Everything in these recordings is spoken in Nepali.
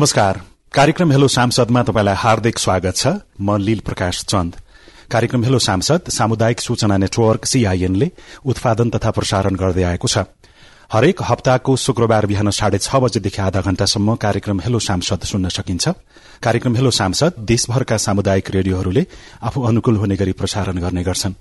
नमस्कार। कार्यक्रम हेलो सांसदमा तपाईँलाई हार्दिक स्वागत छ। म लील प्रकाश चन्द। कार्यक्रम हेलो सांसद सामुदायिक सूचना नेटवर्क सीआईएनले उत्पादन तथा प्रसारण गर्दै आएको छ। हरेक हप्ताको शुक्रबार बिहान साढे छ बजेदेखि आधा घण्टासम्म कार्यक्रम हेलो सांसद सुन्न सकिन्छ। कार्यक्रम हेलो सांसद देशभरका सामुदायिक रेडियोहरूले आफू अनुकूल हुने गरी प्रसारण गर्ने गर्छन्।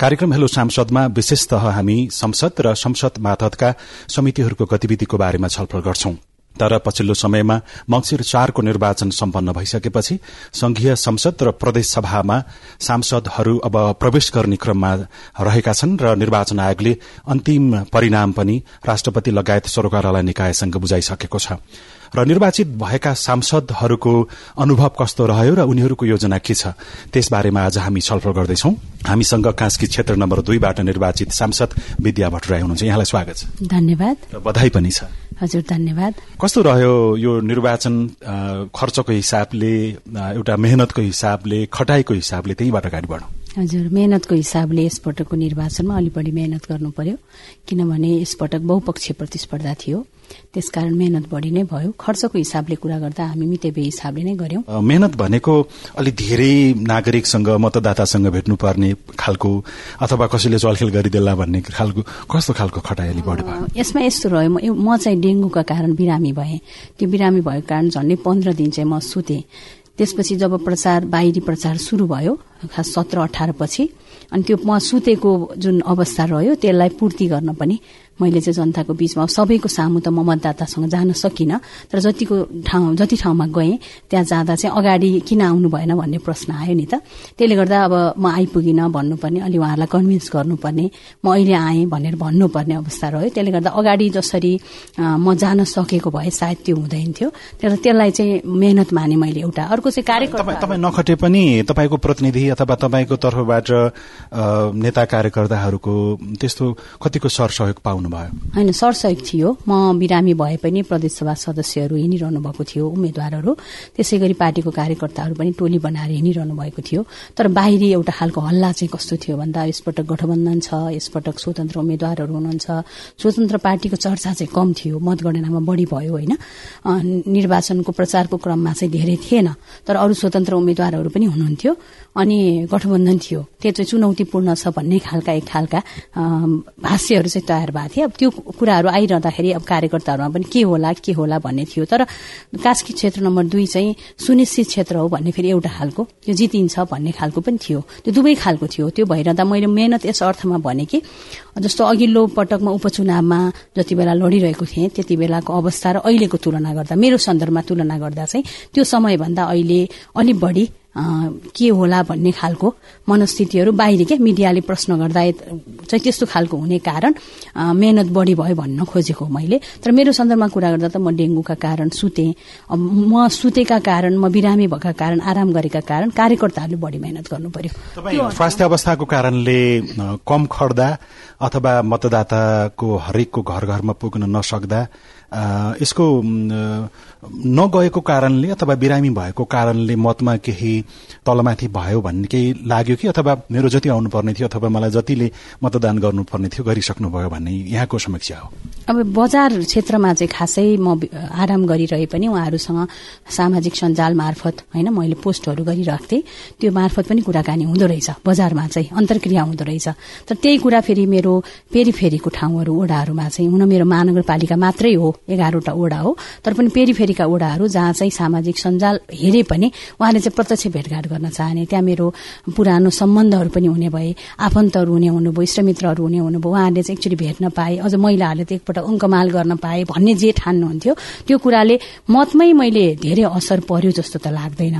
कार्यक्रम हेलो सांसदमा विशेषतः हामी संसद र संसद मातहतका समितिहरूको गतिविधिको बारेमा छलफल गर्छौं। तर पछिल्लो समयमा मंगिर चारको निर्वाचन सम्पन्न भइसकेपछि संघीय संसद र प्रदेश सभामा सांसदहरू अब प्रवेश गर्ने क्रममा रहेका छन् र निर्वाचन आयोगले अन्तिम परिणाम पनि राष्ट्रपति लगायत सरकारवाला निकायसँग बुझाइसकेको छ। र निर्वाचित भएका सांसदहरूको अनुभव कस्तो रह्यो र उनीहरूको योजना के छ? त्यसबारेमा आज हामी छलफल गर्दैछौ। हामीसँग कास्की क्षेत्र नम्बर दुईबाट निर्वाचित सांसद विद्या भट्टराई हुनुहुन्छ। यहाँलाई स्वागत छ। धन्यवाद। र बधाई पनि छ। हजुर धन्यवाद। कस्तो रह्यो यो निर्वाचन खर्चको हिसाबले एउटा मेहनतको हिसाबले खटाईको हिसाबले त्यहीबाट अगाडि बढौँ। हजुर मेहनतको हिसाबले यसपटकको निर्वाचनमा अलि बढी मेहनत गर्नु पर्यो किनभने यसपटक बहुपक्षीय प्रतिस्पर्धा थियो। त्यसकारण मेहनत बढी नै भयो। खर्चको हिसाबले कुरा गर्दा हामी मितेबे हिसाबले नै गर्यौं मेहनत भनेको अलि धेरै नागरिकसँग मतदातासँग भेट्नुपर्ने खालको अथवा कसैले चलखेल गरिदेला भन्ने खालको कस्तो खालको खटाइ अलि बढी भयो? यसमा यस्तो रह्यो म चाहिँ डेङ्गुका कारण बिरामी भएँ। त्यो बिरामी भएको कारण झन्डै पन्ध्र दिन चाहिँ म सुतेँ। त्यसपछि जब प्रचार बाहिरी प्रचार शुरू भयो खास सत्र अठार पछि अनि त्यो म सुतेको जुन अवस्था रह्यो त्यसलाई पूर्ति गर्न पनि मैले चाहिँ जनताको बीचमा सबैको सामु त म मतदातासँग जान सकिनँ तर जतिको ठाउँ जति ठाउँमा गएँ त्यहाँ जाँदा चाहिँ अगाडि किन आउनु भएन भन्ने प्रश्न आयो नि त। त्यसले गर्दा अब म आइपुगिनँ भन्नुपर्ने अलि उहाँहरूलाई कन्भिन्स गर्नुपर्ने म अहिले आएँ भनेर भन्नुपर्ने अवस्था रह्यो। त्यसले गर्दा अगाडि जसरी म जान सकेको भए सायद त्यो हुँदैन थियो। तर त्यसलाई चाहिँ मेहनत माने मैले एउटा। अर्को चाहिँ कार्यक्रम तपाईँ नखटे पनि तपाईँको प्रतिनिधि अथवा तपाईँको तर्फबाट नेता कार्यकर्ताहरूको त्यस्तो कतिको सरसहयोग पाउनु गर्नुभयो होइन सरसहयोग थियो। म बिरामी भए पनि प्रदेशसभा सदस्यहरू हिँडिरहनु भएको थियो उम्मेद्वारहरू। त्यसै गरी पार्टीको कार्यकर्ताहरू पनि टोली बनाएर हिँडिरहनु भएको थियो। तर बाहिरी एउटा खालको हल्ला चाहिँ कस्तो थियो भन्दा यसपटक गठबन्धन छ यसपटक स्वतन्त्र उम्मेद्वारहरू हुनुहुन्छ। स्वतन्त्र पार्टीको चर्चा चाहिँ कम थियो मतगणनामा बढ़ी भयो होइन। निर्वाचनको प्रचारको क्रममा चाहिँ धेरै थिएन तर अरू स्वतन्त्र उम्मेद्वारहरू पनि हुनुहुन्थ्यो। अनि गठबन्धन थियो। त्यो चाहिँ चुनौतीपूर्ण छ भन्ने खालका एक खालका भाष्यहरू चाहिँ तयार भएको थिए। अब त्यो कुराहरू आइरहँदाखेरि अब कार्यकर्ताहरूमा पनि के होला के होला भन्ने थियो। तर कास्की क्षेत्र नम्बर दुई चाहिँ सुनिश्चित क्षेत्र हो भन्ने फेरि एउटा खालको त्यो जितिन्छ भन्ने खालको पनि थियो। त्यो दुवै खालको थियो। त्यो भइरहँदा मैले मेहनत यस अर्थमा भने कि जस्तो अघिल्लो पटकमा उपचुनावमा जति बेला लडिरहेको थिएँ त्यति बेलाको अवस्था र अहिलेको तुलना गर्दा मेरो सन्दर्भमा तुलना गर्दा चाहिँ त्यो समयभन्दा अहिले अलिक बढी के होला भन्ने खालको मनस्थितिहरू बाहिरी क्या मिडियाले प्रश्न गर्दा चाहिँ त्यस्तो खालको हुने कारण मेहनत बढी भयो भन्न खोजेको मैले। तर मेरो सन्दर्भमा कुरा गर्दा त म डेङ्गुका कारण सुतेँ। म सुतेका कारण म बिरामी भएका कारण आराम गरेका कारण कार्यकर्ताहरूले बढी मेहनत गर्नु पर्यो। स्वास्थ्य अवस्थाको कारणले कम खट्दा अथवा मतदाताको हरेकको घर घरमा पुग्न नसक्दा यसको नगएको कारणले अथवा बिरामी भएको कारणले मतमा केही तलमाथि भयो भन्ने केही लाग्यो कि? अथवा मेरो जति आउनुपर्ने थियो अथवा मलाई जतिले मतदान गर्नुपर्ने थियो गरिसक्नुभयो भन्ने यहाँको समीक्षा हो। अब बजार क्षेत्रमा चाहिँ खासै म आराम गरिरहे पनि उहाँहरूसँग सामाजिक सञ्जाल मार्फत होइन मैले पोस्टहरू गरिरहेको थिएँ त्यो मार्फत पनि कुराकानी हुँदो रहेछ। बजारमा चाहिँ अन्तर्क्रिया हुँदो रहेछ। तर त्यही कुरा फेरि मेरो पेरिफेरीको ठाउँहरू ओडाहरूमा चाहिँ हुन मेरो महानगरपालिका मात्रै हो। एघारवटा ओडा हो। तर पनि पेरिफेरीका ओडाहरू जहाँ चाहिँ सामाजिक सञ्जाल हेरे पनि उहाँले चाहिँ प्रत्यक्ष भेटघाट गर्न चाहने। त्यहाँ मेरो पुरानो सम्बन्धहरू पनि हुने भए आफन्तहरू हुने हुनुभयो इष्टमित्रहरू हुने हुनुभयो उहाँहरूले चाहिँ एकचोटि भेट्न पाए अझ महिलाहरूले त एकपल्ट अङ्कमाल गर्न पाए भन्ने जे ठान्नुहुन्थ्यो त्यो कुराले मतमै मैले धेरै असर पर्यो जस्तो त लाग्दैन।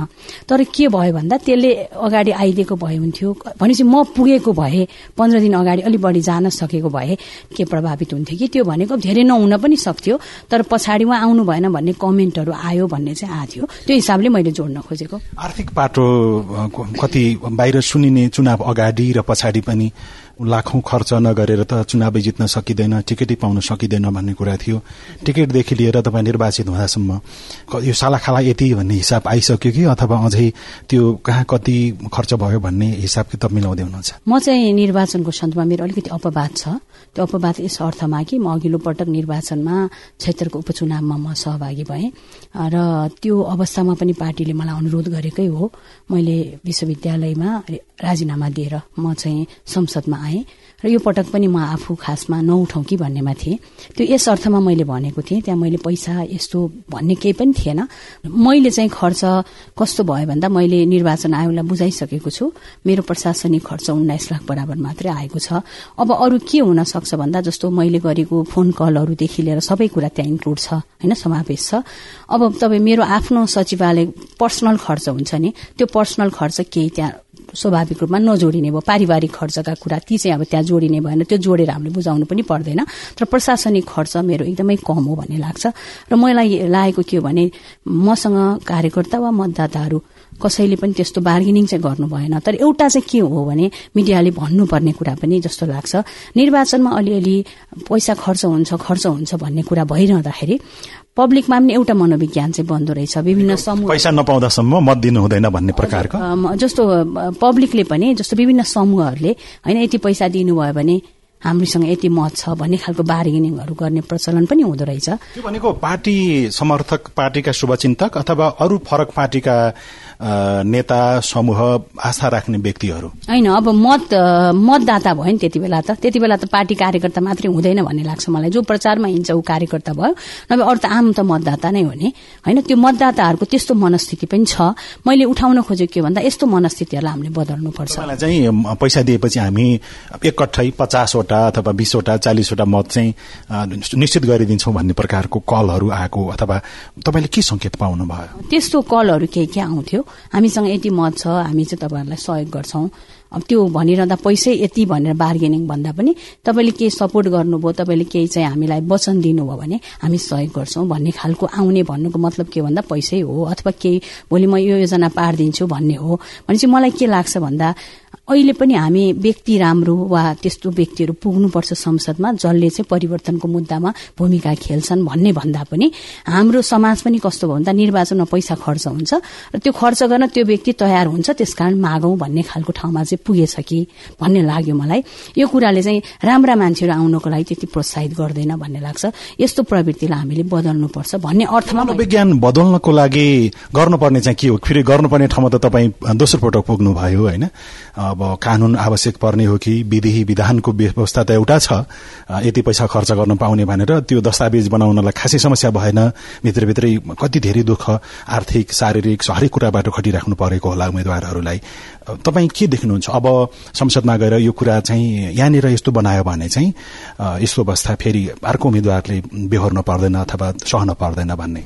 तर के भयो भन्दा त्यसले अगाडि आइदिएको भए हुन्थ्यो। भनेपछि म पुगेको भए पन्ध्र दिन अगाडि अलिक बढी जान सकेको भए के प्रभावित हुन्थ्यो कि त्यो भनेको धेरै नहुन पनि सक्थ्यो। तर पछाडि उहाँ आउनु भएन भन्ने कमेन्टहरू आयो भन्ने चाहिँ आएको थियो। त्यो हिसाबले मैले जोड्न खोजेको। आर्थिक पाटो कति बाहिर सुनिने चुनाव अगाडि र पछाडि पनि लाखौं खर्च नगरेर त चुनावै जित्न सकिँदैन टिकटै पाउन सकिँदैन भन्ने कुरा थियो। टिकटदेखि लिएर तपाईँ निर्वाचित हुँदासम्म यो सालाखाला यति भन्ने हिसाब आइसक्यो कि अथवा अझै त्यो कहाँ कति खर्च भयो भन्ने हिसाब किताब मिलाउँदै हुनुहुन्छ? म चाहिँ निर्वाचनको सन्दर्भमा मेरो अलिकति अपवाद छ। त्यो अपवाद यस अर्थमा कि म अघिल्लो पटक निर्वाचनमा क्षेत्रको उपचुनावमा म सहभागी भएँ। र त्यो अवस्थामा पनि पार्टीले मलाई अनुरोध गरेकै हो मैले विश्वविद्यालयमा राजीनामा दिएर म चाहिँ संसदमा आएँ। र यो पटक पनि म आफू खासमा नउठाउँ कि भन्नेमा थिएँ। त्यो यस अर्थमा मैले भनेको थिएँ त्यहाँ मैले पैसा यस्तो भन्ने केही पनि थिएन। मैले चाहिँ खर्च कस्तो भयो भन्दा मैले निर्वाचन आयोगलाई बुझाइसकेको छु। मेरो प्रशासनिक खर्च उन्नाइस लाख बराबर मात्रै आएको छ। अब अरू के हुन भन्दा जस्तो मैले गरेको फोन कलहरूदेखि लिएर सबै कुरा त्यहाँ इन्क्लुड छ होइन समावेश छ। अब तपाईँ मेरो आफ्नो सचिवालय पर्सनल खर्च हुन्छ नि त्यो पर्सनल खर्च केही त्यहाँ स्वाभाविक रूपमा नजोडिने भयो। पारिवारिक खर्चका कुरा ती चाहिँ अब त्यहाँ जोडिने भएन त्यो जोडेर हामीले बुझाउनु पनि पर्दैन। तर प्रशासनिक खर्च मेरो एकदमै कम हो भन्ने लाग्छ। र मलाई लागेको के हो भने मसँग कार्यकर्ता वा मतदाताहरू कसैले पनि त्यस्तो बार्गेनिङ चाहिँ गर्नु भएन। तर एउटा चाहिँ के हो भने मिडियाले भन्नुपर्ने कुरा पनि जस्तो लाग्छ। निर्वाचनमा अलिअलि पैसा खर्च हुन्छ खर्च हुन्छ भन्ने कुरा भइरहँदाखेरि पब्लिकमा पनि एउटा मनोविज्ञान चाहिँ बन्दो रहेछ। विभिन्न समूह पैसा नपाउँदासम्म मत दिनु हुँदैन भन्ने प्रकारको। जस्तो पब्लिकले पनि जस्तो विभिन्न समूहहरूले होइन यति पैसा दिनुभयो भने हामीसँग यति मत छ भन्ने खालको बार्गेनिङहरू गर्ने प्रचलन पनि हुँदो रहेछ। त्यो भनेको पार्टी समर्थक पार्टीका शुभचिन्तक अथवा अरू फरक पार्टीका नेता समूह आस्था राख्ने व्यक्तिहरू। होइन अब मत मतदाता भयो नि त्यति बेला त। त्यति बेला त पार्टी कार्यकर्ता मात्रै हुँदैन भन्ने लाग्छ मलाई। जो प्रचारमा हिँड्छ ऊ कार्यकर्ता भयो। नभए अरू त आम त मतदाता नै हो नि। होइन त्यो मतदाताहरूको त्यस्तो मनस्थिति पनि छ। मैले उठाउन खोजेको के भन्दा यस्तो मनस्थितिहरूलाई हामीले बदल्नुपर्छ। चाहिँ पैसा दिएपछि हामी एकट्ठै पचासवटा अथवा बिसवटा चालिसवटा मत चाहिँ निश्चित गरिदिन्छौँ भन्ने प्रकारको कलहरू आएको। अथवा तपाईँले के संकेत पाउनु भयो त्यस्तो कलहरू केही के आउँथ्यो? हामीसँग यति मत छ हामी चाहिँ तपाईँहरूलाई सहयोग गर्छौं। अब त्यो भनिरहँदा पैसै यति भनेर बार्गेनिङ भन्दा पनि तपाईँले केही सपोर्ट गर्नुभयो तपाईँले केही चाहिँ हामीलाई वचन दिनुभयो भने हामी सहयोग गर्छौँ भन्ने खालको आउने भन्नुको मतलब के भन्दा पैसै हो अथवा केही भोलि म यो योजना पारिदिन्छु भन्ने हो। भने चाहिँ मलाई के लाग्छ भन्दा अहिले पनि हामी व्यक्ति राम्रो वा त्यस्तो व्यक्तिहरू पुग्नुपर्छ संसदमा जसले चाहिँ परिवर्तनको मुद्दामा भूमिका खेल्छन् भन्ने भन्दा पनि हाम्रो समाज पनि कस्तो भयो भन्दा निर्वाचनमा पैसा खर्च हुन्छ र त्यो खर्च गर्न त्यो व्यक्ति तयार हुन्छ त्यसकारण मागौं भन्ने खालको ठाउँमा चाहिँ पुगेछ कि भन्ने लाग्यो मलाई। यो कुराले चाहिँ राम्रा मान्छेहरू आउनको लागि त्यति प्रोत्साहित गर्दैन भन्ने लाग्छ। यस्तो प्रवृत्तिलाई हामीले बदल्नुपर्छ भन्ने अर्थमा विज्ञान बदल्नको लागि गर्नुपर्ने चाहिँ के हो? फेरि गर्नुपर्ने ठाउँमा त तपाईँ दोस्रो पटक पुग्नु भयो होइन अब कानून आवश्यक पर्ने हो कि विधि विधानको व्यवस्था त एउटा छ यति पैसा खर्च गर्न पाउने भनेर त्यो दस्तावेज बनाउनलाई खासै समस्या भएन। भित्रभित्रै कति धेरै दुःख आर्थिक शारीरिक हरेक कुराबाट खटिराख्नु परेको होला उम्मेद्वारहरूलाई। तपाईँ के देख्नुहुन्छ? अब संसदमा गएर यो कुरा चाहिँ यहाँनिर यस्तो बनायो भने चाहिँ यस्तो अवस्था फेरि अर्को उम्मेद्वारले बेहोर्न पर्दैन अथवा सहन पर्दैन भन्ने?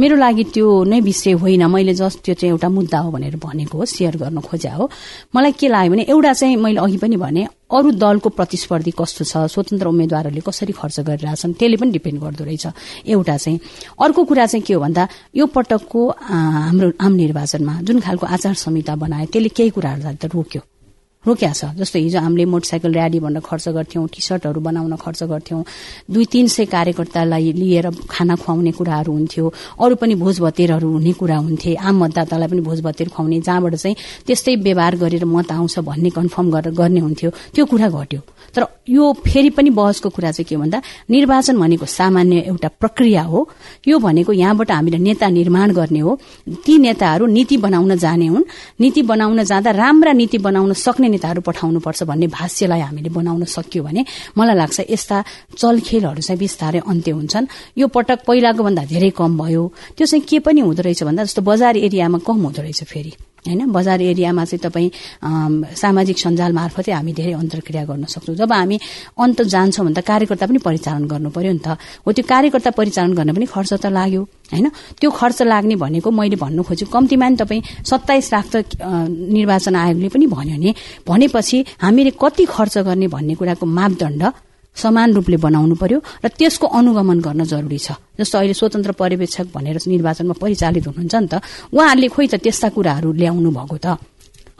मेरो लागि त्यो नै विषय होइन। मैले जस्ट त्यो चाहिँ एउटा मुद्दा हो भनेर भनेको हो सेयर गर्न खोजा हो। मलाई के लाग्यो भने एउटा चाहिँ मैले अघि पनि भने अरू दलको प्रतिस्पर्धी कस्तो छ? स्वतन्त्र उम्मेद्वारहरूले कसरी खर्च गरिरहेछन्? त्यसले पनि डिपेन्ड गर्दो रहेछ। एउटा चाहिँ अर्को कुरा चाहिँ के हो भन्दा यो पटकको हाम्रो आम निर्वाचनमा जुन खालको आचार संहिता बनायो त्यसले केही कुराहरूलाई त रोक्यो। रोक्या छ। जस्तो हिजो हामीले मोटरसाइकल र्याली भनेर खर्च गर्थ्यौं टी सर्टहरू बनाउन खर्च गर्थ्यौं दुई तीन सय कार्यकर्तालाई लिएर खाना खुवाउने कुराहरू हुन्थ्यो अरू पनि भोज भतेरहरू हुने कुरा हुन्थे। आम मतदातालाई पनि भोज भतेर खुवाउने जहाँबाट चाहिँ त्यस्तै व्यवहार गरेर मत आउँछ भन्ने कन्फर्म गरेर गर्ने हुन्थ्यो। त्यो कुरा घट्यो। तर यो फेरि पनि बहसको कुरा चाहिँ के भन्दा निर्वाचन भनेको सामान्य एउटा प्रक्रिया हो। यो भनेको यहाँबाट हामीले नेता निर्माण गर्ने हो। ती नेताहरू नीति बनाउन जाने हुन्। नीति बनाउन जाँदा राम्रा नीति बनाउन सक्ने नेताहरू पठाउनुपर्छ भन्ने भाष्यलाई हामीले बनाउन सक्यो भने मलाई लाग्छ यस्ता चलखेलहरू चाहिँ बिस्तारै अन्त्य हुन्छन्। यो पटक पहिलाको भन्दा धेरै कम भयो। त्यो चाहिँ के पनि हुँदो रहेछ भन्दा जस्तो बजार एरियामा कम हुँदो रहेछ फेरि। होइन बजार एरियामा चाहिँ तपाईँ सामाजिक सञ्जाल मार्फतै हामी धेरै अन्तर्क्रिया गर्न सक्छौँ। जब हामी अन्त जान्छौँ भने त कार्यकर्ता पनि परिचालन गर्नु पर्यो नि त। हो त्यो कार्यकर्ता परिचालन गर्न पनि खर्च त लाग्यो होइन? त्यो खर्च लाग्ने भनेको मैले भन्नु खोजेको। कम्तीमा नि तपाईँ सत्ताइस लाख त निर्वाचन आयोगले पनि भन्यो नि। भनेपछि हामीले कति खर्च गर्ने भन्ने कुराको मापदण्ड समान रूपले बनाउनु पर्यो र त्यसको अनुगमन गर्न जरुरी छ। जस्तो अहिले स्वतन्त्र पर्यवेक्षक भनेर निर्वाचनमा परिचालित हुनुहुन्छ नि त उहाँहरूले खोइ त त्यस्ता कुराहरू ल्याउनु भएको त।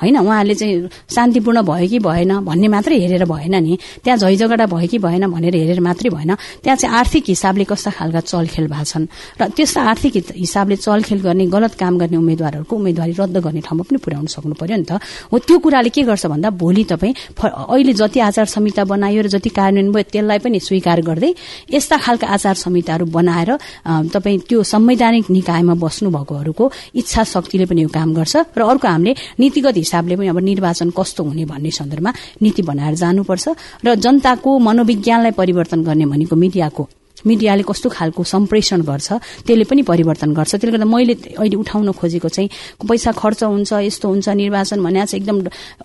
होइन उहाँहरूले चाहिँ शान्तिपूर्ण भयो कि भएन भन्ने मात्रै हेरेर भएन नि। त्यहाँ झैझगडा भयो कि भएन भनेर हेरेर मात्रै भएन। त्यहाँ चाहिँ आर्थिक हिसाबले कस्ता खालका चलखेल भएको छन्। र त्यस्ता आर्थिक हिसाबले चलखेल गर्ने गलत काम गर्ने उम्मेद्वारहरूको उम्मेद्वारी रद्द गर्ने ठाउँमा पनि पुर्याउन सक्नु पर्यो नि त। हो त्यो कुराले के गर्छ भन्दा भोलि तपाईँ अहिले जति आचार संहिता बनायो र जति कार्यान्वयन भयो त्यसलाई पनि स्वीकार गर्दै यस्ता खालका आचार संहिताहरू बनाएर तपाईँ त्यो संवैधानिक निकायमा बस्नुभएकोहरूको इच्छा शक्तिले पनि यो काम गर्छ। र अर्को हामीले नीतिगत हिसाबले पनि अब निर्वाचन कस्तो हुने भन्ने सन्दर्भमा नीति बनाएर जानुपर्छ र जनताको मनोविज्ञानलाई परिवर्तन गर्ने भनेको मिडियाको मिडियाले कस्तो खालको सम्प्रेषण गर्छ त्यसले पनि परिवर्तन गर्छ। त्यसले गर्दा मैले अहिले उठाउन खोजेको चाहिँ पैसा खर्च हुन्छ यस्तो हुन्छ निर्वाचन भने चाहिँ एकदम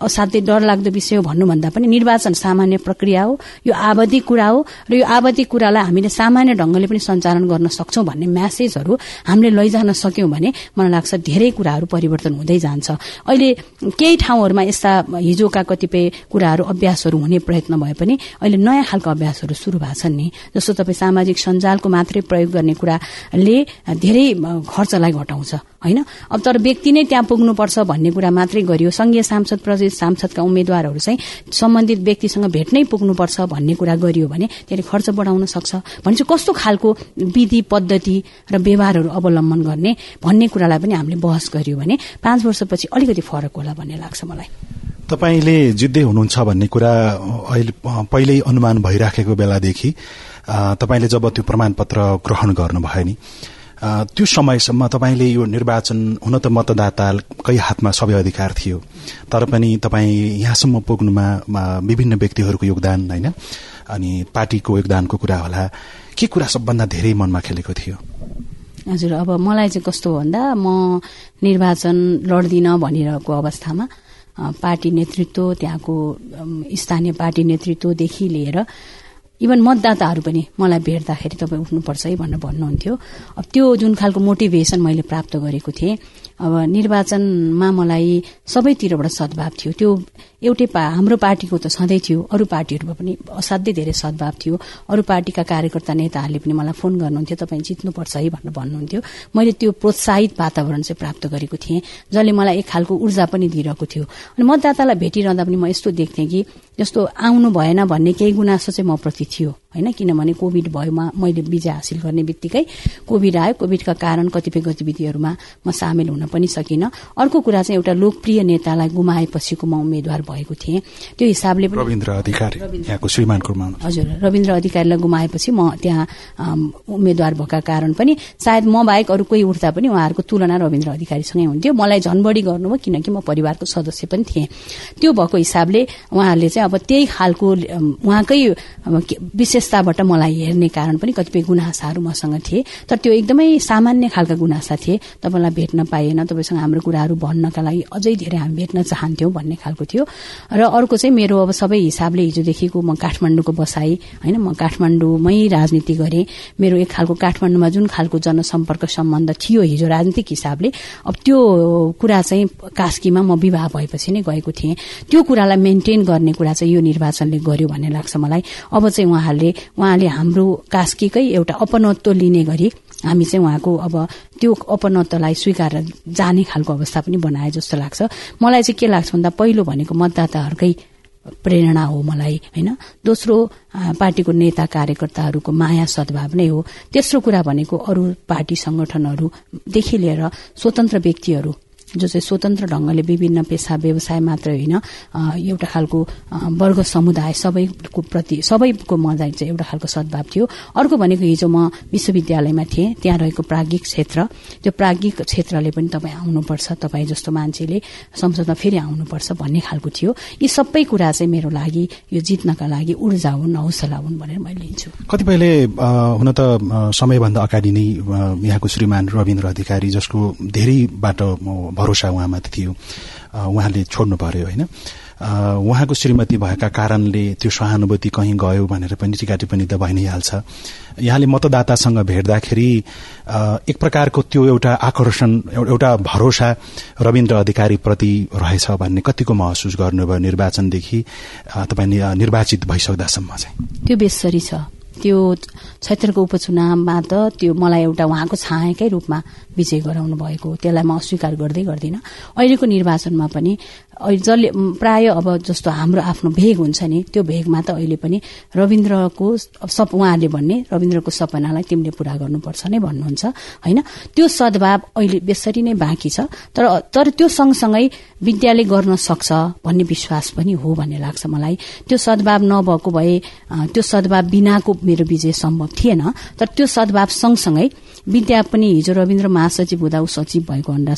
असाध्यै डरलाग्दो विषय हो भन्नुभन्दा पनि निर्वाचन सामान्य प्रक्रिया हो यो आवधिक कुरा हो र यो आवधिक कुरालाई हामीले सामान्य ढंगले पनि सञ्चालन गर्न सक्छौं भन्ने म्यासेजहरू हामीले लैजान सक्यौं भने मलाई लाग्छ धेरै कुराहरू परिवर्तन हुँदै जान्छ। अहिले केही ठाउँहरूमा यस्ता हिजोका कतिपय कुराहरू अभ्यासहरू हुने प्रयत्न भए पनि अहिले नयाँ खालको अभ्यासहरू शुरू भएको छन् नि जस्तो तपाईँ सामाजिक सञ्जालको मात्रै प्रयोग गर्ने कुराले धेरै खर्चलाई घटाउँछ होइन? अब तर व्यक्ति नै त्यहाँ पुग्नुपर्छ भन्ने कुरा मात्रै गरियो संघीय सांसद प्रदेश सांसदका उम्मेद्वारहरू चाहिँ सम्बन्धित व्यक्तिसँग भेट्नै पुग्नुपर्छ भन्ने कुरा गरियो भने त्यसले खर्च बढाउन सक्छ। भनेपछि कस्तो खालको विधि पद्धति र व्यवहारहरू अवलम्बन गर्ने भन्ने कुरालाई पनि हामीले बहस गरियो भने पाँच वर्षपछि अलिकति फरक होला भन्ने लाग्छ मलाई। तपाईँले जित्दै हुनुहुन्छ भन्ने कुरा अहिले पहिल्यै अनुमान भइराखेको बेलादेखि तपाईँले जब त्यो प्रमाणपत्र ग्रहण गर्नुभयो नि त्यो समयसम्म तपाईँले यो निर्वाचन हुन त मतदाताकै हातमा सबै अधिकार थियो तर पनि तपाईँ यहाँसम्म पुग्नुमा विभिन्न व्यक्तिहरूको योगदान होइन? अनि पार्टीको योगदानको कुरा होला के कुरा सबभन्दा धेरै मनमा खेलेको थियो? हजुर अब मलाई चाहिँ कस्तो भन्दा म निर्वाचन लड्दिनँ भनिरहेको अवस्थामा पार्टी नेतृत्व त्यहाँको स्थानीय पार्टी नेतृत्वदेखि लिएर इभन मतदाताहरू पनि मलाई भेट्दाखेरि तपाईँ उठ्नुपर्छ है भनेर भन्नुहुन्थ्यो। अब त्यो जुन खालको मोटिभेसन मैले प्राप्त गरेको थिएँ अब निर्वाचनमा मलाई सबैतिरबाट सद्भाव थियो। त्यो एउटै पा हाम्रो पार्टीको त सधैँ थियो। अरू पार्टीहरूमा पनि असाध्यै धेरै सद्भाव थियो। अरू पार्टीका कार्यकर्ता नेताहरूले पनि मलाई फोन गर्नुहुन्थ्यो तपाईँ जित्नुपर्छ है भनेर भन्नुहुन्थ्यो। मैले त्यो प्रोत्साहित वातावरण चाहिँ प्राप्त गरेको थिएँ जसले मलाई एक खालको ऊर्जा पनि दिइरहेको थियो। अनि मतदातालाई भेटिरहँदा पनि म यस्तो देख्थेँ कि जस्तो आउनु भएन भन्ने केही गुनासो चाहिँ म प्रति थियो। होइन? किनभने कोविड भयोमा मैले विजय हासिल गर्ने बित्तिकै कोविड आयो। कोविडका कारण कतिपय गतिविधिहरूमा म सामेल हुन पनि सकिनँ। अर्को कुरा चाहिँ एउटा लोकप्रिय नेतालाई गुमाएपछिको म उम्मेद्वार भएको थिएँ। त्यो हिसाबले रविन्द्र अधिकारी हजुर रविन्द्र अधिकारीलाई गुमाएपछि म त्यहाँ उम्मेद्वार भएका कारण पनि सायद म बाहेक अरू कोही उठ्दा पनि उहाँहरूको तुलना रविन्द्र अधिकारीसँगै हुन्थ्यो। मलाई झन बढी गर्नुभयो किनकि म परिवारको सदस्य पनि थिएँ। त्यो भएको हिसाबले उहाँहरूले चाहिँ अब त्यही खालको उहाँकै विशेषताबाट मलाई हेर्ने कारण पनि कतिपय गुनासाहरू मसँग थिए। तर त्यो एकदमै सामान्य खालका गुनासा थिए। तपाईँलाई भेट्न पाइएन तपाईँसँग हाम्रो कुराहरू भन्नका लागि अझै धेरै हामी भेट्न चाहन्थ्यौँ भन्ने खालको थियो। र अर्को चाहिँ मेरो अब सबै हिसाबले हिजोदेखिको म काठमाडौँको बसाई होइन म काठमाडौँमै राजनीति गरेँ। मेरो एक खालको काठमाडौँमा जुन खालको जनसम्पर्क सम्बन्ध थियो हिजो राजनीतिक हिसाबले अब त्यो कुरा चाहिँ कास्कीमा म विवाह भएपछि नै गएको थिएँ। त्यो कुरालाई मेन्टेन गर्ने कुरा चाहिँ यो निर्वाचनले गर्यो भन्ने लाग्छ मलाई। अब चाहिँ उहाँहरूले उहाँले हाम्रो कास्कीकै एउटा अपनत्व लिने गरी हामी चाहिँ उहाँको अब त्यो अपनत्वलाई स्वीकार जाने खालको अवस्था पनि बनाए जस्तो लाग्छ। मलाई चाहिँ के लाग्छ भन्दा पहिलो भनेको मतदाताहरूकै प्रेरणा हो मलाई होइन? दोस्रो पार्टीको नेता कार्यकर्ताहरूको माया सद्भाव नै हो। तेस्रो कुरा भनेको अरू पार्टी संगठनहरूदेखि लिएर स्वतन्त्र व्यक्तिहरू जो चाहिँ स्वतन्त्र ढंगले विभिन्न पेसा व्यवसाय मात्र होइन एउटा खालको वर्ग समुदाय सबैको प्रति सबैको मजा चाहिँ एउटा खालको सद्भाव थियो। अर्को भनेको हिजो म विश्वविद्यालयमा थिएँ त्यहाँ रहेको प्राज्ञिक क्षेत्र। त्यो प्राज्ञिक क्षेत्रले पनि तपाईँ आउनुपर्छ तपाईँ जस्तो मान्छेले संसदमा फेरि आउनुपर्छ भन्ने खालको थियो। यी सबै कुरा चाहिँ मेरो लागि यो जित्नका लागि ऊर्जा हुन् हौसला हुन् भनेर मैले लिन्छु। कतिपयले हुन त समयभन्दा अगाडि नै यहाँको श्रीमान रविन्द्र अधिकारी जसको धेरैबाट भरोसा उहाँमाथि थियो। उहाँले छोड्नु पर्यो होइन? उहाँको श्रीमती भएका कारणले त्यो सहानुभूति कहीँ गयो भनेर पनि टिका टिप्पणी त भइ नै हाल्छ यहाँले मतदातासँग भेट्दाखेरि एक प्रकारको त्यो एउटा आकर्षण एउटा भरोसा रविन्द्र अधिकारीप्रति रहेछ भन्ने कतिको महसुस गर्नुभयो निर्वाचनदेखि। तपाईँ निर्वाचित भइसक्दासम्म चाहिँ। त्यो बेसरी छ। त्यो क्षेत्रको उपचुनावमा त त्यो मलाई एउटा उहाँको छायाकै रूपमा विजय गराउनु भएको त्यसलाई म अस्वीकार गर्दै गर्दिनँ। अहिलेको निर्वाचनमा पनि जसले प्राय अब जस्तो हाम्रो आफ्नो भेग हुन्छ नि त्यो भेगमा त अहिले पनि रविन्द्रको सप उहाँहरूले भन्ने रविन्द्रको सपनालाई तिमीले पूरा गर्नुपर्छ नै भन्नुहुन्छ होइन? त्यो सद्भाव अहिले बेसरी नै बाँकी छ तर तर त्यो सँगसँगै विद्यालय गर्न सक्छ भन्ने विश्वास पनि हो भन्ने लाग्छ मलाई। त्यो सद्भाव नभएको भए त्यो सद्भाव बिनाको मेरो विजय सम्भव थिएन तर त्यो सद्भाव सँगसँगै विद्या पनि हिजो रविन्द्र महासचिव हुँदा ऊ सचिव भएको अन्डा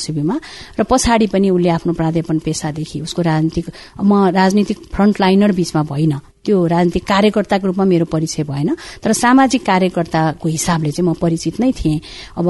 र पछाडि पनि उसले आफ्नो प्राध्यापन पेसादेखि उसको राजनीतिक म राजनीतिक फ्रन्टलाइनर बीचमा भइन त्यो राजनीतिक कार्यकर्ताको रूपमा मेरो परिचय भएन। तर सामाजिक कार्यकर्ताको हिसाबले चाहिँ म परिचित नै थिएँ। अब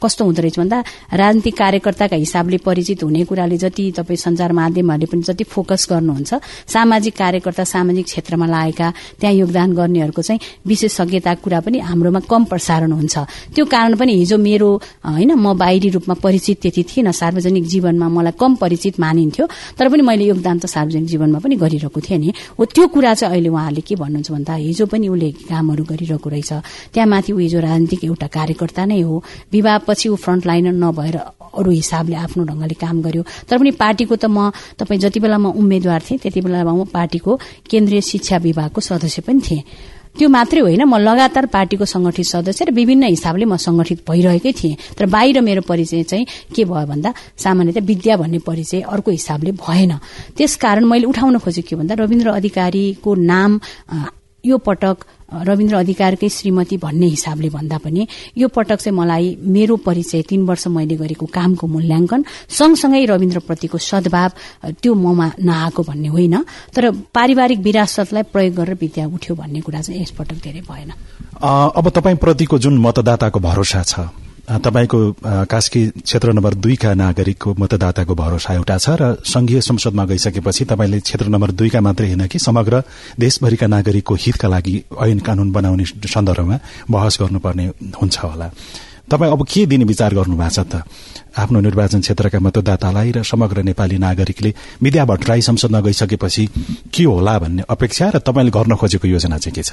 कस्तो हुँदो रहेछ भन्दा राजनीतिक कार्यकर्ताका हिसाबले परिचित हुने कुराले जति तपाईँ संचार माध्यमहरूले पनि जति फोकस गर्नुहुन्छ सामाजिक कार्यकर्ता सामाजिक क्षेत्रमा लागेका त्यहाँ योगदान गर्नेहरूको चाहिँ विशेषज्ञता कुरा पनि हाम्रोमा कम प्रसारण हुन्छ। त्यो कारण पनि हिजो मेरो होइन म बाहिरी रूपमा परिचित त्यति थिएन। सार्वजनिक जीवनमा मलाई कम परिचित मानिन्थ्यो। तर पनि मैले योगदान त सार्वजनिक जीवनमा पनि गरिरहेको थिएँ नि। हो त्यो कुरा अहिले उहाँले के भन्नुहुन्छ भन्दा हिजो पनि उसले कामहरू गरिरहेको रहेछ। त्यहाँ माथि ऊ हिजो राजनीतिक एउटा कार्यकर्ता नै हो। विवाहपछि ऊ फ्रन्टलाइनर नभएर अरू हिसाबले आफ्नो ढंगले काम गर्यो। तर पनि पार्टीको त म तपाईँ जति बेला म उम्मेद्वार थिएँ त्यति बेला म पार्टीको केन्द्रीय शिक्षा विभागको सदस्य पनि थिएँ। त्यो मात्रै होइन म लगातार पार्टीको संगठित सदस्य र विभिन्न हिसाबले म संगठित भइरहेकै थिएँ। तर बाहिर मेरो परिचय चाहिँ के भयो भन्दा सामान्यतः विद्या भन्ने परिचय अर्को हिसाबले भएन। त्यसकारण मैले उठाउन खोजेको के भन्दा रविन्द्र अधिकारीको नाम यो पटक रविन्द्र अधिकारकै श्रीमती भन्ने हिसाबले भन्दा पनि यो पटक चाहिँ मलाई मेरो परिचय तीन वर्ष मैले गरेको कामको मूल्याङ्कन सँगसँगै रविन्द्रप्रतिको सद्भाव त्यो ममा नआएको भन्ने होइन तर पारिवारिक विरासतलाई प्रयोग गरेर विद्या उठ्यो भन्ने कुरा चाहिँ यसपटक धेरै भएन। अब तपाईँप्रतिको जुन मतदाताको भरोसा छ तपाईँको कास्की क्षेत्र नम्बर दुईका नागरिकको मतदाताको भरोसा एउटा छ र संघीय संसदमा गइसकेपछि तपाईँले क्षेत्र नम्बर दुईका मात्रै होइन कि समग्र देशभरिका नागरिकको हितका लागि ऐन कानून बनाउने सन्दर्भमा बहस गर्नुपर्ने हुन्छ होला। तपाईँ अब के दिने विचार गर्नु भएको छ त? आफ्नो निर्वाचन क्षेत्रका मतदातालाई र समग्र नेपाली नागरिकले विद्या भट्टराई संसदमा गइसकेपछि के होला भन्ने अपेक्षा र तपाईँले गर्न खोजेको योजना चाहिँ के छ?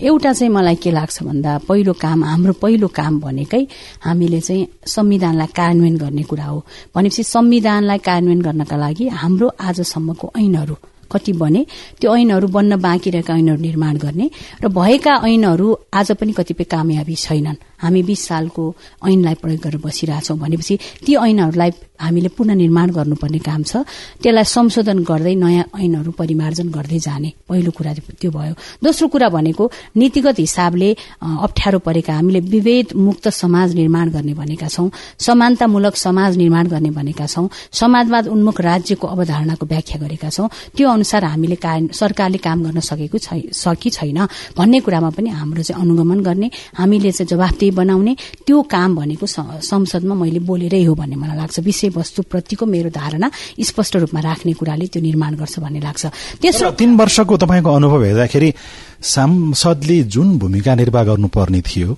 एउटा चाहिँ मलाई के लाग्छ भन्दा पहिलो काम हाम्रो पहिलो काम भनेकै हामीले चाहिँ संविधानलाई कार्यान्वयन गर्ने कुरा हो। भनेपछि संविधानलाई कार्यान्वयन गर्नका लागि हाम्रो आजसम्मको ऐनहरू कति बने त्यो ऐनहरू बन्न बाँकी रहेका ऐनहरू निर्माण गर्ने र भएका ऐनहरू आज पनि कतिपय कामयाबी छैनन्। हामी बीस सालको ऐनलाई प्रयोग गरेर बसिरहेछौँ भनेपछि ती ऐनहरूलाई हामीले पुननिर्माण गर्नुपर्ने काम छ। त्यसलाई संशोधन गर्दै नयाँ ऐनहरू परिमार्जन गर्दै जाने पहिलो कुरा त्यो भयो। दोस्रो कुरा भनेको नीतिगत हिसाबले अप्ठ्यारो परेका हामीले विभेद मुक्त समाज निर्माण गर्ने भनेका छौं समानतामूलक समाज निर्माण गर्ने भनेका छौं समाजवाद उन्मुख राज्यको अवधारणाको व्याख्या गरेका छौं त्यो अनुसार हामीले सरकारले काम गर्न सकेको सकी छैन भन्ने कुरामा पनि हाम्रो चाहिँ अनुगमन गर्ने हामीले चाहिँ जवाफदेही बनाउने त्यो काम भनेको संसदमा मैले बोलेरै हो भन्ने मलाई लाग्छ। विषयवस्तुप्रतिको मेरो धारणा स्पष्ट रूपमा राख्ने कुराले त्यो निर्माण गर्छ भन्ने लाग्छ। तेस्रो तीन वर्षको तपाईँको अनुभव हेर्दाखेरि सांसदले जुन भूमिका निर्वाह गर्नुपर्ने थियो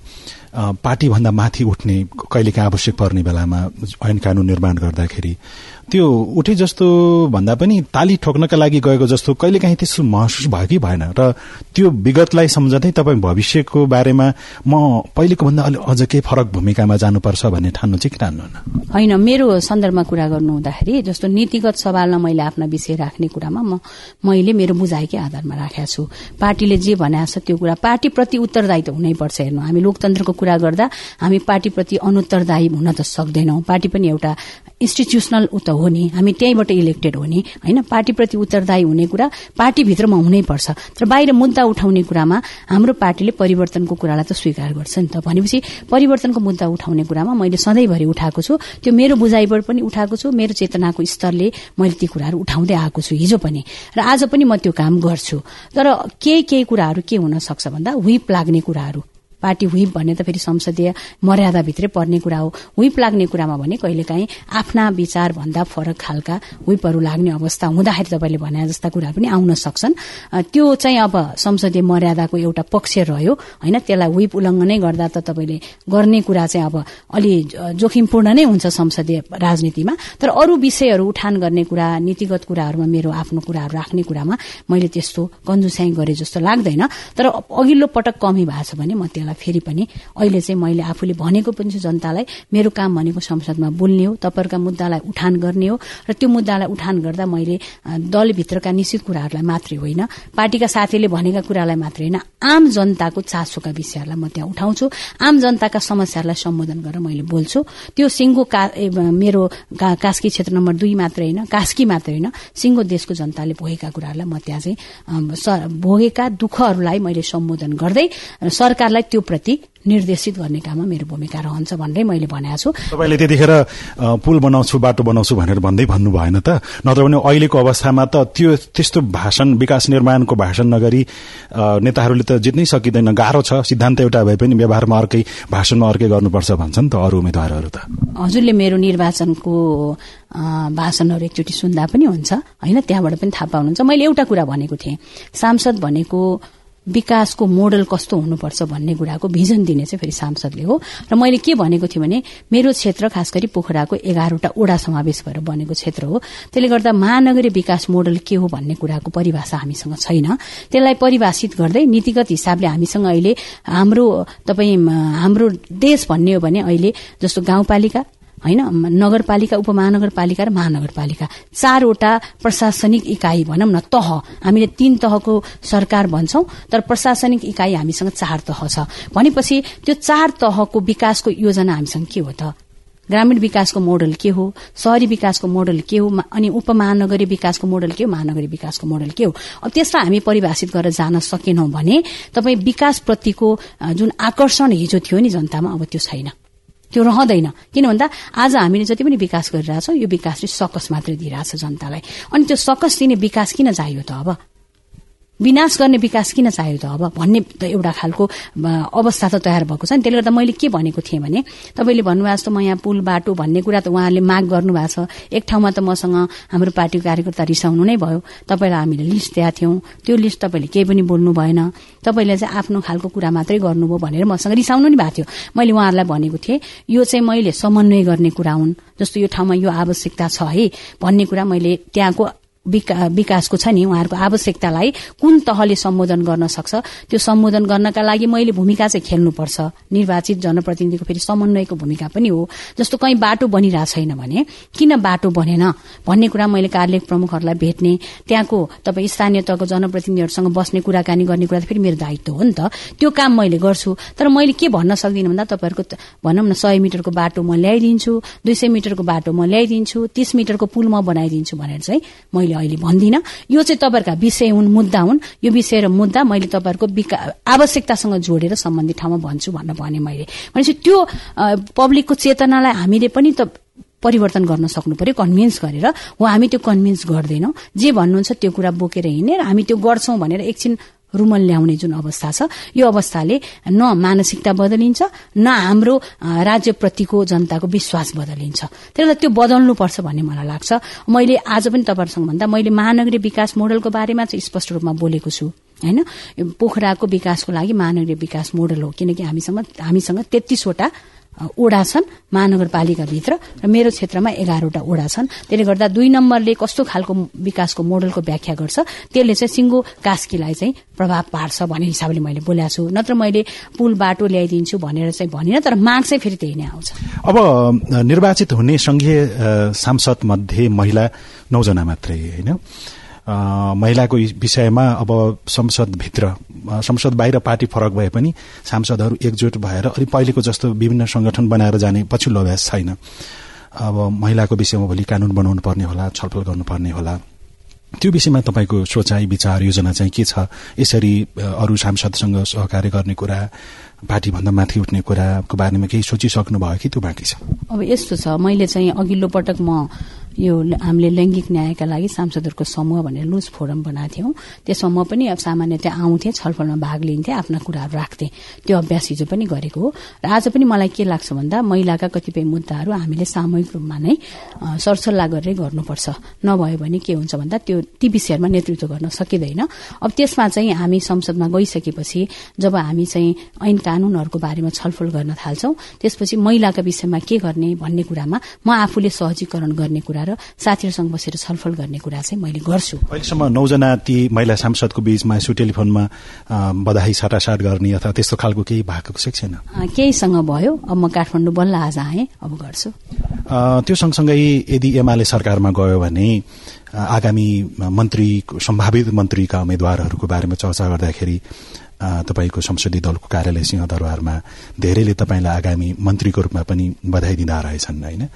पार्टीभन्दा माथि उठ्ने कहिलेका आवश्यक पर्ने बेलामा ऐन कानून निर्माण गर्दाखेरि त्यो उठे जस्तो भन्दा पनि ताली ठोक्नका लागि गएको जस्तो कहिलेकाहीँ त्यस्तो महसुस भयो कि भएन। र त्यो विगतलाई सम्झँदै तपाईँ भविष्यको बारेमा म पहिलेको भन्दा अलि अझ केही फरक भूमिकामा जानुपर्छ भन्ने ठान्नु चाहिँ कि ठान्नुहुन्न? होइन मेरो सन्दर्भमा कुरा गर्नु हुँदाखेरि जस्तो नीतिगत सवालमा मैले आफ्ना विषय राख्ने कुरामा म मैले मेरो बुझाइकै आधारमा राखेका छु। पार्टीले जे भनेको छ त्यो कुरा पार्टीप्रति उत्तरदायी त हुनैपर्छ हेर्नु। हामी लोकतन्त्रको कुरा गर्दा हामी पार्टीप्रति अनुत्तरदायी हुन त सक्दैनौं। पार्टी पनि एउटा इन्स्टिट्युसनल ऊ हो नि? हामी त्यहीँबाट इलेक्टेड हो नि? होइन? पार्टीप्रति उत्तरदायी हुने कुरा पार्टीभित्रमा हुनैपर्छ। तर बाहिर मुद्दा उठाउने कुरामा हाम्रो पार्टीले परिवर्तनको कुरालाई त स्वीकार गर्छ नि त। भनेपछि परिवर्तनको मुद्दा उठाउने कुरामा मैले सधैँभरि उठाएको छु। त्यो मेरो बुझाइबाट पनि उठाएको छु। मेरो चेतनाको स्तरले मैले ती कुराहरू उठाउँदै आएको छु हिजो पनि। र आज पनि म त्यो काम गर्छु। तर केही केही कुराहरू के हुन सक्छ भन्दा हुइप लाग्ने कुराहरू। पार्टी हुइप भन्ने त फेरि संसदीय मर्यादाभित्रै पर्ने कुरा हो। हुइप लाग्ने कुरामा भने कहिलेकाहीँ आफ्ना विचार भन्दा फरक खालका हुइपहरू लाग्ने अवस्था हुँदाखेरि तपाईँले भने जस्ता कुरा पनि आउन सक्छन्। त्यो चाहिँ अब संसदीय मर्यादाको एउटा पक्ष रह्यो होइन? त्यसलाई हुइप उल्लङ्घनै गर्दा त तपाईँले गर्ने कुरा चाहिँ अब अलि जोखिमपूर्ण नै हुन्छ संसदीय राजनीतिमा। तर अरू विषयहरू उठान गर्ने कुरा नीतिगत कुराहरूमा मेरो आफ्नो कुराहरू राख्ने कुरामा मैले त्यस्तो कन्जुस्याइ गरे जस्तो लाग्दैन। तर अघिल्लो पटक कमी भएको छ भने म त्यसलाई फेरि पनि अहिले चाहिँ मैले आफूले भनेको पनि छु जनतालाई मेरो काम भनेको संसदमा बोल्ने हो तपाईँहरूका मुद्दालाई उठान गर्ने हो र त्यो मुद्दालाई उठान गर्दा मैले दलभित्रका निश्चित कुराहरूलाई मात्रै होइन पार्टीका साथीले भनेका कुरालाई मात्रै होइन आम जनताको चासोका विषयहरूलाई म त्यहाँ उठाउँछु आम जनताका समस्याहरूलाई सम्बोधन गरेर मैले बोल्छु। त्यो सिङ्गो मेरो कास्की क्षेत्र नम्बर दुई मात्रै होइन कास्की मात्रै होइन सिङ्गो देशको जनताले भोगेका कुराहरूलाई म त्यहाँ चाहिँ भोगेका दुःखहरूलाई मैले सम्बोधन गर्दै सरकारलाई त्यो प्रति निर्देशित गर्ने काममा मेरो भूमिका रहन्छ भनेरै मैले भनेको छु। तपाईँले त्यतिखेर पुल बनाउँछु बाटो बनाउँछु भनेर भन्दै भन्नु भएन त? नत्र भने अहिलेको अवस्थामा त त्यो त्यस्तो भाषण विकास निर्माणको भाषण नगरी नेताहरूले त जित्नै सकिँदैन। गाह्रो छ। सिद्धान्त एउटा भए पनि व्यवहारमा अर्कै भाषणमा अर्कै गर्नुपर्छ भन्छन् त अरू उम्मेद्वारहरू त। हजुरले मेरो निर्वाचनको भाषणहरू एकचोटि सुन्दा पनि हुन्छ। होइन त्यहाँबाट पनि थाहा पाउनुहुन्छ। मैले एउटा कुरा भनेको थिएँ। सांसद भनेको विकासको मोडल कस्तो हुनुपर्छ भन्ने कुराको भिजन दिने चाहिँ फेरि सांसदले हो। र मैले के भनेको थिएँ भने मेरो क्षेत्र खास गरी पोखराको एघारवटा ओडा समावेश भएर बनेको क्षेत्र हो। त्यसले गर्दा महानगरीय विकास मोडल के हो भन्ने कुराको परिभाषा हामीसँग छैन। त्यसलाई परिभाषित गर्दै नीतिगत हिसाबले हामीसँग अहिले हाम्रो तपाईँ हाम्रो देश भन्ने हो भने अहिले जस्तो गाउँपालिका होइन नगरपालिका उपमहानगरपालिका र महानगरपालिका। चारवटा प्रशासनिक इकाइ भनौँ न तह। हामीले तीन तहको सरकार भन्छौं तर प्रशासनिक इकाइ हामीसँग चार तह छ। भनेपछि त्यो चार तहको विकासको योजना हामीसँग के हो त? ग्रामीण विकासको मोडल के हो? शहरी विकासको मोडल के हो? अनि उपमहानगरीय विकासको मोडल के हो? महानगरीय विकासको मोडल के हो? अब त्यसलाई हामी परिभाषित गरेर जान सकेनौं भने तपाईँ विकासप्रतिको जुन आकर्षण हिजो थियो नि जनतामा अब त्यो छैन। त्यो रहँदैन। किन भन्दा आज हामीले जति पनि विकास गरिरहेछौँ यो विकासले सकस मात्रै दिइरहेछ जनतालाई। अनि त्यो सकस दिने विकास किन चाहियो त अब? विनाश गर्ने विकास किन चाहियो त? अब भन्ने त एउटा खालको अवस्था त तयार भएको छ नि। त्यसले गर्दा मैले के भनेको थिएँ भने तपाईँले भन्नुभएको जस्तो म यहाँ पुल बाटो भन्ने कुरा त उहाँले माग गर्नुभएको छ। एक ठाउँमा त मसँग हाम्रो पार्टीको कार्यकर्ता रिसाउनु नै भयो। तपाईँलाई हामीले लिस्ट दिएका थियौँ। त्यो लिस्ट तपाईँले केही पनि बोल्नु भएन। तपाईँले चाहिँ आफ्नो खालको कुरा मात्रै गर्नुभयो भनेर मसँग रिसाउनु नि भएको थियो। मैले उहाँहरूलाई भनेको थिएँ यो चाहिँ मैले समन्वय गर्ने कुरा हुन्। जस्तो यो ठाउँमा यो आवश्यकता छ है भन्ने कुरा मैले त्यहाँको विकासको छ नि उहाँहरूको आवश्यकतालाई कुन तहले सम्बोधन गर्न सक्छ त्यो सम्बोधन गर्नका लागि मैले भूमिका चाहिँ खेल्नुपर्छ। निर्वाचित जनप्रतिनिधिको फेरि समन्वयको भूमिका पनि हो। जस्तो कहीँ बाटो बनिरहेको छैन भने किन बाटो बनेन? भन्ने कुरा मैले कार्य प्रमुखहरूलाई भेट्ने त्यहाँको तपाईँ स्थानीय तहको जनप्रतिनिधिहरूसँग बस्ने कुराकानी गर्ने कुरा फेरि मेरो दायित्व हो नि त। त्यो काम मैले गर्छु। तर मैले के भन्न सक्दिनँ भन्दा तपाईँहरूको भनौँ न सय मिटरको बाटो म ल्याइदिन्छु दुई सय मिटरको बाटो म ल्याइदिन्छु तीस मिटरको पुल म बनाइदिन्छु भनेर चाहिँ मैले मैले अहिले भन्दिनँ। यो चाहिँ तपाईँहरूका विषय हुन् मुद्दा हुन्। यो विषय र मुद्दा मैले तपाईँहरूको आवश्यकतासँग जोडेर सम्बन्धित ठाउँमा भन्छु भनेर भने मैले। भनेपछि त्यो पब्लिकको चेतनालाई हामीले पनि त परिवर्तन गर्न सक्नु पर्यो कन्भिन्स गरेर। हो हामी त्यो कन्भिन्स गर्दैनौँ। जे भन्नुहुन्छ त्यो कुरा बोकेर हिँडेर हामी त्यो गर्छौं भनेर एकछिन रुमल ल्याउने जुन अवस्था छ यो अवस्थाले न मानसिकता बदलिन्छ न हाम्रो राज्यप्रतिको जनताको विश्वास बदलिन्छ। त्यसलाई त्यो बदल्नुपर्छ भन्ने मलाई लाग्छ। मैले आज पनि तपाईँहरूसँग भन्दा मैले महानगरीय विकास मोडलको बारेमा चाहिँ स्पष्ट रूपमा बोलेको छु होइन? पोखराको विकासको लागि महानगरीय विकास मोडल हो किनकि हामीसँग हामीसँग तेत्तिसवटा ओडा छन् महानगरपालिकाभित्र र मेरो क्षेत्रमा एघारवटा ओडा छन्। त्यसले गर्दा दुई नम्बरले कस्तो खालको विकासको मोडलको व्याख्या गर्छ त्यसले चाहिँ सिङ्गो कास्कीलाई चाहिँ प्रभाव पार्छ भन्ने हिसाबले मैले बोलेको छु। नत्र मैले पुल बाटो ल्याइदिन्छु भनेर चाहिँ भनिनँ तर माग चाहिँ फेरि त्यही नै आउँछ। अब निर्वाचित हुने संघीय सांसद मध्ये महिला नौजना मात्रै होइन? महिलाको विषयमा अब संसदभित्र संसद बाहिर पार्टी फरक भए पनि सांसदहरू एकजुट भएर अलि पहिलेको जस्तो विभिन्न संगठन बनाएर जाने पछिल्लो अभ्यास छैन। अब महिलाको विषयमा भोलि कानून बनाउनु पर्ने होला छलफल गर्नुपर्ने होला। त्यो विषयमा तपाईँको सोचाइ विचार योजना चाहिँ के छ? यसरी अरू सांसदसँग सहकार्य गर्ने कुरा पार्टीभन्दा माथि उठ्ने कुराको बारेमा केही सोचिसक्नु भयो कि त्यो बाँकी छ? अब यस्तो छ मैले चाहिँ अघिल्लो पटक म यो हामीले लैङ्गिक न्यायका लागि सांसदहरूको समूह भनेर लुज फोरम बनाएको थियौँ। त्यसमा म पनि अब सामान्यतया आउँथेँ छलफलमा भाग लिन्थेँ आफ्ना कुराहरू राख्थेँ। त्यो अभ्यास हिजो पनि गरेको हो। र आज पनि मलाई के लाग्छ भन्दा महिलाका कतिपय मुद्दाहरू हामीले सामूहिक रूपमा नै सरसल्लाह गरेरै गर्नुपर्छ। नभयो भने के हुन्छ भन्दा त्यो ती विषयहरूमा नेतृत्व गर्न सकिँदैन। अब त्यसमा चाहिँ हामी संसदमा गइसकेपछि जब हामी चाहिँ ऐन कानूनहरूको बारेमा छलफल गर्न थाल्छौं त्यसपछि महिलाका विषयमा के गर्ने भन्ने कुरामा म आफूले सहजीकरण गर्ने कुरा कुरा र साथीहरूसँग बसेर छलफल गर्ने कुरा चाहिँ मैले गर्छु। अहिलेसम्म नौजना ती महिला सांसदको बीचमा यसो टेलिफोनमा बधाई साटासाट गर्ने अथवा त्यस्तो खालको केही भएको छैन? केहीसँग भयो। अब म काठमाडौँ बल्ल आज आएँ। अब गर्छु। त्यो सँगसँगै यदि एमाले सरकारमा गयो भने आगामी मन्त्री सम्भावित मन्त्रीका उम्मेद्वारहरूको बारेमा चर्चा गर्दाखेरि तपाईँको संसदीय दलको कार्यालय सिंहदरबारमा धेरैले तपाईँलाई आगामी मन्त्रीको रूपमा पनि बधाई दिँदा रहेछन् होइन?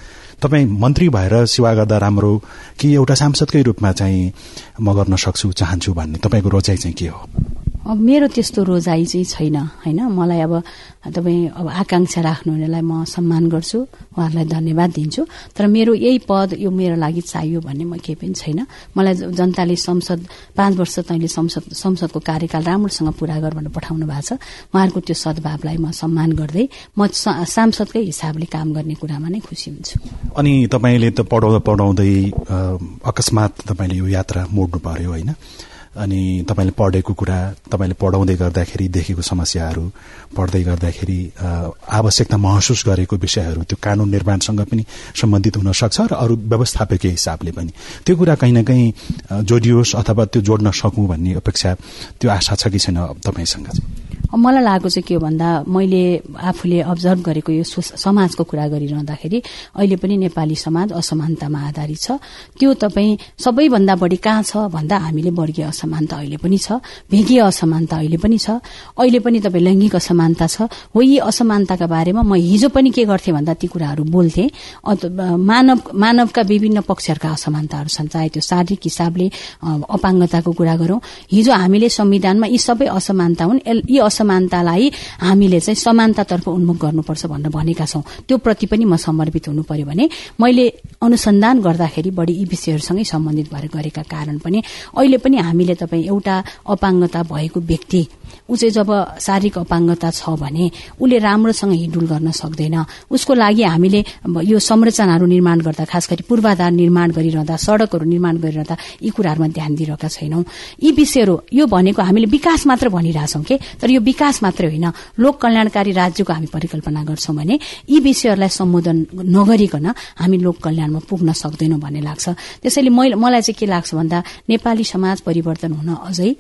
तपाईँ मन्त्री भएर सेवा गर्दा राम्रो कि एउटा सांसदकै रूपमा चाहिँ म गर्न सक्छु चाहन्छु भन्ने तपाईँको रोजाइ चाहिँ के हो? अब मेरो त्यस्तो रोजाइ चाहिँ छैन होइन? मलाई अब तपाईँ अब आकांक्षा राख्नुहुनेलाई म सम्मान गर्छु उहाँहरूलाई धन्यवाद दिन्छु। तर मेरो यही पद यो मेरो लागि चाहियो भन्ने म केही पनि छैन। मलाई जनताले संसद पाँच वर्ष तैँले संसद संसदको कार्यकाल राम्रोसँग पूरा गर भनेर पठाउनु भएको छ। उहाँहरूको त्यो सद्भावलाई म सम्मान गर्दै म सांसदकै हिसाबले काम गर्ने कुरामा नै खुसी हुन्छु। अनि तपाईँले त पढाउँदा पढाउँदै अकस्मात तपाईँले यो यात्रा मोड्नु पर्यो होइन? अनि तपाईँले पढेको कुरा तपाईँले पढाउँदै गर्दाखेरि देखेको समस्याहरू पढ्दै गर्दाखेरि आवश्यकता महसुस गरेको विषयहरू त्यो कानून निर्माणसँग पनि सम्बन्धित हुन सक्छ र अरू व्यवस्थापकीय हिसाबले पनि। त्यो कुरा कहीँ न कहीँ जोडियोस् अथवा त्यो जोड्न सकौँ भन्ने अपेक्षा त्यो आशा छ कि छैन तपाईँसँग चाहिँ? मलाई लागेको चाहिँ के हो भन्दा मैले आफूले अब्जर्भ गरेको यो समाजको कुरा गरिरहँदाखेरि अहिले पनि नेपाली समाज असमानतामा आधारित छ। त्यो तपाईँ सबैभन्दा बढी कहाँ छ भन्दा हामीले वर्गीय असमानता अहिले पनि छ भेगीय असमानता अहिले पनि छ। अहिले पनि तपाईँ लैङ्गिक असमानता छ। हो यी असमानताका बारेमा म हिजो पनि के गर्थेँ भन्दा ती कुराहरू बोल्थे। मानव मानवका विभिन्न पक्षहरूका असमानताहरू छन्। चाहे त्यो शारीरिक हिसाबले अपाङ्गताको कुरा गरौं। हिजो हामीले संविधानमा यी सबै असमानता हुन्। यी असमानतालाई हामीले चाहिँ समानतातर्फ उन्मुख गर्नुपर्छ भनेर भनेका छौं। त्यो प्रति पनि म समर्पित हुनु पर्यो भने मैले अनुसन्धान गर्दाखेरि बढी यी विषयहरूसँगै सम्बन्धित भएर गरेका कारण पनि अहिले पनि हामीले तपाईँ एउटा अपाङ्गता भएको व्यक्ति ऊ चाहिँ जब शारीरिक अपाङ्गता छ भने उसले राम्रोसँग हिँडुल गर्न सक्दैन। उसको लागि हामीले यो संरचनाहरू निर्माण गर्दा खास गरी पूर्वाधार निर्माण गरिरहँदा सड़कहरू निर्माण गरिरहँदा यी कुराहरूमा ध्यान दिइरहेका छैनौं। यी विषयहरू यो भनेको हामीले विकास मात्र भनिरहेछौँ के? तर यो विकास मात्रै होइन लोक कल्याणकारी राज्यको हामी परिकल्पना गर्छौं भने यी विषयहरूलाई सम्बोधन नगरिकन हामी लोक कल्याणमा पुग्न सक्दैनौं भन्ने लाग्छ। त्यसैले मलाई चाहिँ के लाग्छ भन्दा नेपाली समाज परिवर्तन हुन अझै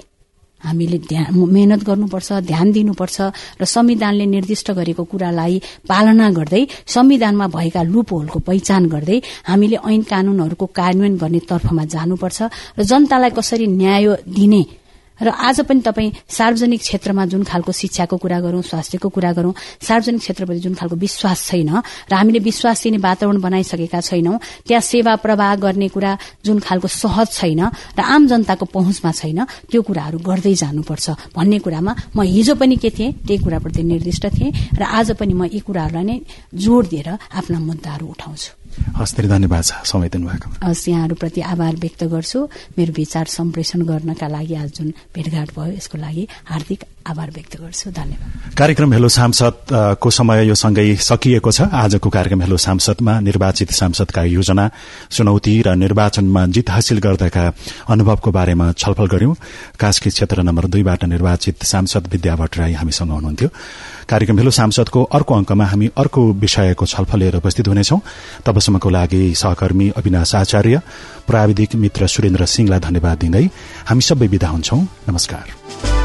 हामीले मेहनत गर्नुपर्छ ध्यान दिनुपर्छ र संविधानले निर्दिष्ट गरेको कुरालाई पालना गर्दै संविधानमा भएका लुपहोलको पहिचान गर्दै हामीले ऐन कानूनहरूको कार्यान्वयन गर्ने तर्फमा जानुपर्छ र जनतालाई कसरी न्याय दिने र आज पनि तपाईँ सार्वजनिक क्षेत्रमा जुन खालको शिक्षाको कुरा गरौं स्वास्थ्यको कुरा गरौं सार्वजनिक क्षेत्रप्रति जुन खालको विश्वास छैन र हामीले विश्वास दिने वातावरण बनाइसकेका छैनौं त्यहाँ सेवा प्रवाह गर्ने कुरा जुन खालको सहज छैन र आम जनताको पहुँचमा छैन त्यो कुराहरू गर्दै जानुपर्छ भन्ने कुरामा म हिजो पनि के थिएँ त्यही कुराप्रति निर्दिष्ट थिएँ र आज पनि म यी कुराहरूलाई नै जोड़ दिएर आफ्ना मुद्दाहरू उठाउँछु। हस् धेरै धन्यवाद छ समय दिनुभएको। हस् यहाँहरूप्रति आभार व्यक्त गर्छु। मेरो विचार सम्प्रेषण गर्नका लागि आज जुन भेटघाट भयो यसको लागि हार्दिक आभार व्यक्त गर्छु। धन्यवाद। कार्यक्रम हेलो सांसदको समय यो सँगै सकिएको छ। आजको कार्यक्रम हेलो सांसदमा निर्वाचित सांसदका योजना चुनौती र निर्वाचनमा जित हासिल गर्दाका अनुभवको बारेमा छलफल गर्यौं। कास्की क्षेत्र नम्बर दुईबाट निर्वाचित सांसद विद्या भट्टराई हामीसँग हुनुहुन्थ्यो। कार्यक्रम हेलो सांसदको अर्को अंकमा हामी अर्को विषयको छलफल लिएर उपस्थित हुनेछौं। तबसम्मको लागि सहकर्मी अविनाश आचार्य प्राविधिक मित्र सुरेन्द्र सिंहलाई धन्यवाद दिँदै हामी सबै विदा हुन्छौं। नमस्कार।